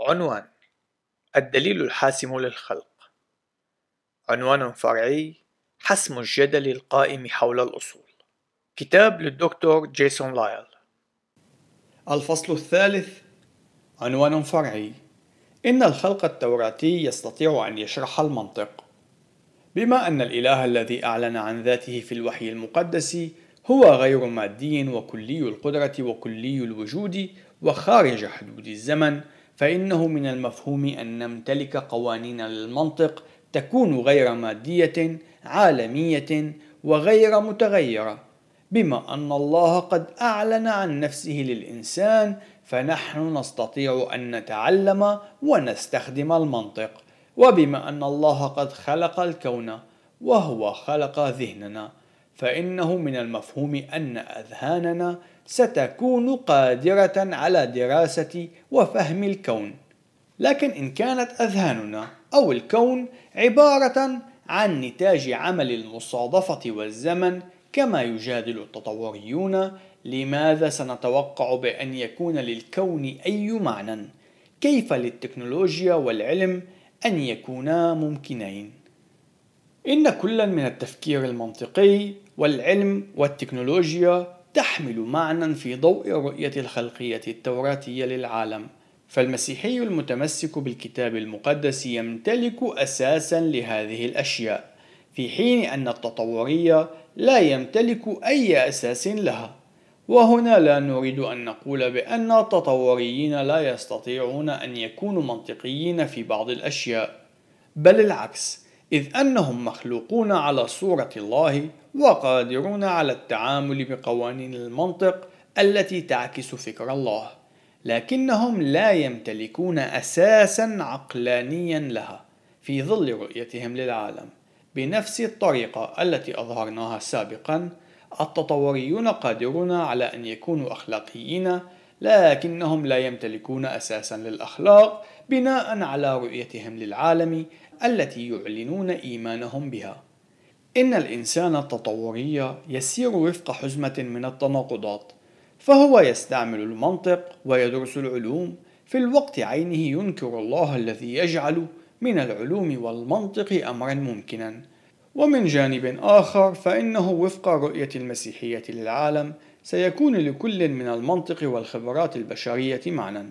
عنوان الدليل الحاسم للخلق. عنوان فرعي حسم الجدل القائم حول الأصول. كتاب للدكتور جيسون لايل. الفصل الثالث عنوان فرعي إن الخلق التوراتي يستطيع أن يشرح المنطق. بما أن الإله الذي أعلن عن ذاته في الوحي المقدس هو غير مادي وكلي القدرة وكلي الوجود وخارج حدود الزمن فإنه من المفهوم أن نمتلك قوانين للمنطق تكون غير مادية عالمية وغير متغيرة. بما أن الله قد أعلن عن نفسه للإنسان فنحن نستطيع أن نتعلم ونستخدم المنطق. وبما أن الله قد خلق الكون وهو خلق ذهننا. فإنه من المفهوم أن أذهاننا ستكون قادرة على دراسة وفهم الكون لكن إن كانت أذهاننا أو الكون عبارة عن نتاج عمل المصادفة والزمن كما يجادل التطوريون لماذا سنتوقع بأن يكون للكون أي معنى؟ كيف للتكنولوجيا والعلم أن يكونا ممكنين؟ إن كلا من التفكير المنطقي والعلم والتكنولوجيا تحمل معنى في ضوء الرؤية الخلقية التوراتية للعالم فالمسيحي المتمسك بالكتاب المقدس يمتلك أساسا لهذه الأشياء في حين أن التطورية لا يمتلك أي أساس لها. وهنا لا نريد أن نقول بأن التطوريين لا يستطيعون أن يكونوا منطقيين في بعض الأشياء بل العكس إذ أنهم مخلوقون على صورة الله وقادرون على التعامل بقوانين المنطق التي تعكس فكر الله لكنهم لا يمتلكون أساسا عقلانيا لها في ظل رؤيتهم للعالم. بنفس الطريقة التي أظهرناها سابقا التطوريون قادرون على أن يكونوا أخلاقيين لكنهم لا يمتلكون أساسا للأخلاق بناء على رؤيتهم للعالم التي يعلنون إيمانهم بها. إن الإنسان التطوري يسير وفق حزمة من التناقضات فهو يستعمل المنطق ويدرس العلوم. في الوقت عينه ينكر الله الذي يجعل من العلوم والمنطق أمرا ممكنا. ومن جانب آخر فإنه وفق رؤية المسيحية للعالم سيكون لكل من المنطق والخبرات البشرية معنى.